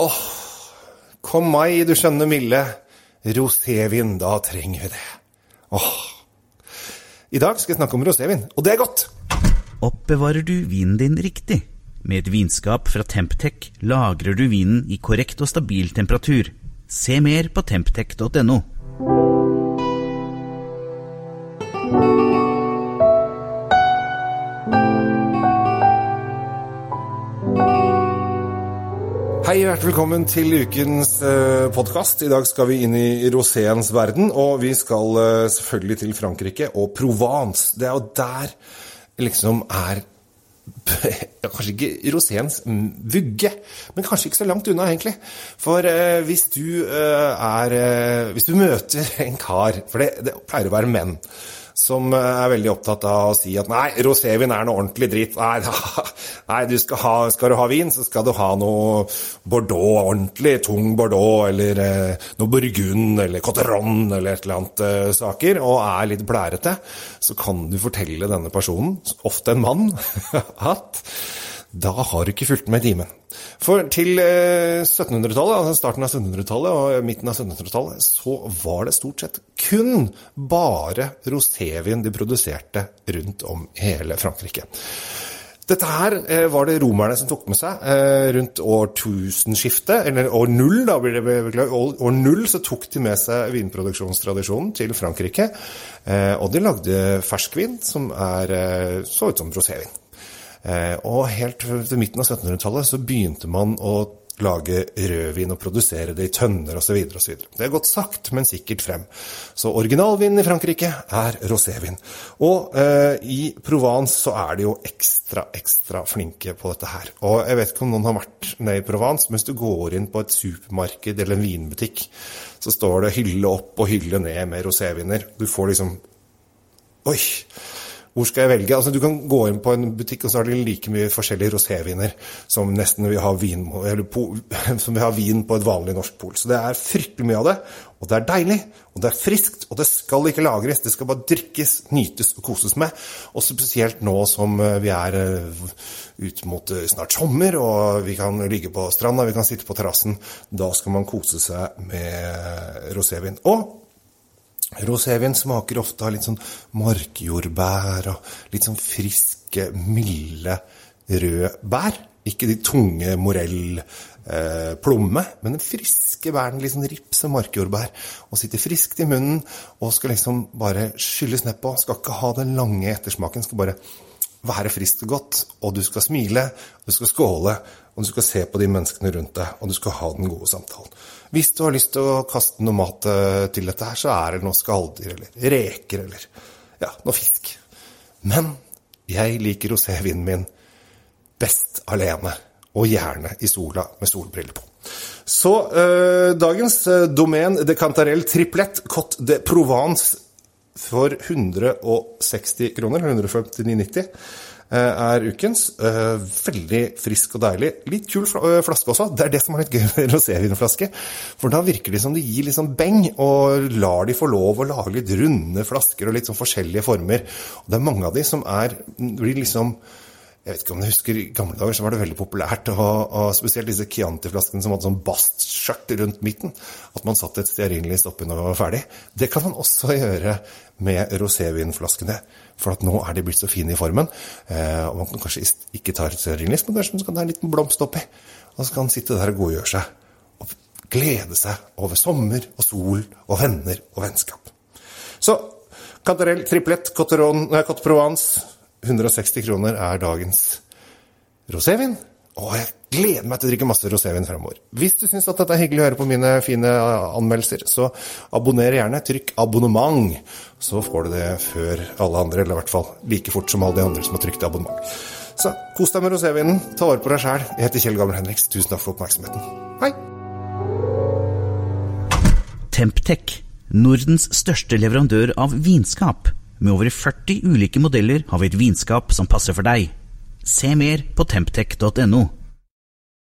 Åh, kom meg, du skjønne milde. Rosévin, da trenger vi det. Åh. I dag skal jeg snakke om rosévin, og det er godt! Oppbevarer du vinen din riktig? Med et vinskap fra Temptec lagrer du vinen i korrekt og stabil temperatur. Se mer på temptec.no. Hei, hjertelig velkommen til ukens eh, podkast. I dag skal vi inn i roséens verden, og vi skal eh, selvfølgelig til Frankrike og Provence. Det er jo der liksom er Kanskje ikke roséens vugge, men kanskje ikke så langt unna, egentlig. For eh, hvis du eh, er eh, Hvis du møter en kar, for det, det pleier å være menn som er veldig opptatt av å si at nei, rosévin er noe ordentlig dritt. Nei, nei du skal, ha, skal, du ha vin, så skal du ha noe Bordeaux, ordentlig tung Bordeaux, eller eh, noe Burgund eller Cotteron eller et eller annet eh, saker, og er litt blærete, så kan du fortelle denne personen, ofte en mann, at da har du ikke fulgt med i timen. For til 1700-tallet, altså starten av 1700-tallet og midten av 1700-tallet, så var det stort sett kun bare rosévin de produserte rundt om hele Frankrike. Dette her var det romerne som tok med seg rundt årtusenskiftet, eller år null, da blir det beklaget. År null så tok de med seg vinproduksjonstradisjonen til Frankrike, og de lagde ferskvin som er, så ut som rosévin. Og helt til midten av 1700-tallet så begynte man å lage rødvin og produsere det i tønner osv. osv. Det er godt sagt, men sikkert frem. Så originalvinen i Frankrike er rosévin. Og eh, i Provence så er de jo ekstra, ekstra flinke på dette her. Og jeg vet ikke om noen har vært nede i Provence, men hvis du går inn på et supermarked eller en vinbutikk, så står det hylle opp og hylle ned med roséviner. Du får liksom Oi! Hvor skal jeg velge? Altså, du kan gå inn på en butikk, og så har de like mye forskjellige roséviner som nesten vi har vin, som vi har vin på et vanlig norsk pol. Så det er fryktelig mye av det. Og det er deilig, og det er friskt, og det skal ikke lagres. Det skal bare drikkes, nytes og koses med. Og spesielt nå som vi er ut mot snart sommer, og vi kan ligge på stranda, vi kan sitte på terrassen. Da skal man kose seg med rosévin. Og Rosévin smaker ofte av litt sånn markjordbær og litt sånn friske, milde røde bær. Ikke de tunge morell, eh, men den friske bæren, sånn rips og markjordbær. Og sitter friskt i munnen og skal liksom bare skylles nedpå. Skal ikke ha den lange ettersmaken, skal bare være frist og godt. Og du skal smile, du skal skåle, og du skal se på de menneskene rundt deg, og du skal ha den gode samtalen. Hvis du har lyst til å kaste noe mat til dette her, så er det noe skalldyr eller reker eller ja, noe fisk. Men jeg liker rosévinen min best alene, og gjerne i sola med solbriller på. Så øh, dagens domen de Cantarelle Triplett Cote de Provence for 160 kroner, 159,90 er ukens. Veldig frisk og deilig. Litt kul flaske også. Det er det som er litt gøy med rosévinflaske. For da virker de som de gir litt sånn beng, og lar de få lov å lage litt runde flasker og litt sånn forskjellige former. Og det er mange av de som er, blir liksom jeg vet ikke om du husker, I gamle dager så var det veldig populært ha og spesielt disse Chianti-flaskene som hadde sånn bastskjørt rundt midten. At man satte et stearinlys oppi når man var ferdig. Det kan man også gjøre med rosévinflaskene. For at nå er de blitt så fine i formen. Eh, og man kan kanskje ikke ta et stearinlys, men kanskje man kan ta en liten blomst oppi. Og så kan man sitte der og godgjøre seg. Og glede seg over sommer og sol og venner og vennskap. Så kantarell, triplett Cote Provence 160 kroner er dagens rosévin. Og jeg gleder meg til å drikke masse rosévin fremover. Hvis du syns dette er hyggelig å høre på mine fine anmeldelser, så abonner gjerne. Trykk 'abonnement', så får du det før alle andre, eller i hvert fall like fort som alle de andre som har trykt abonnement. Så kos deg med rosévinen, ta vare på deg sjæl. Jeg heter Kjell Gammel Henriks. Tusen takk for oppmerksomheten. Hei! Temptec, Nordens største leverandør av vinskap. Med over 40 ulike modeller har vi et vinskap som passer for deg. Se mer på temptec.no.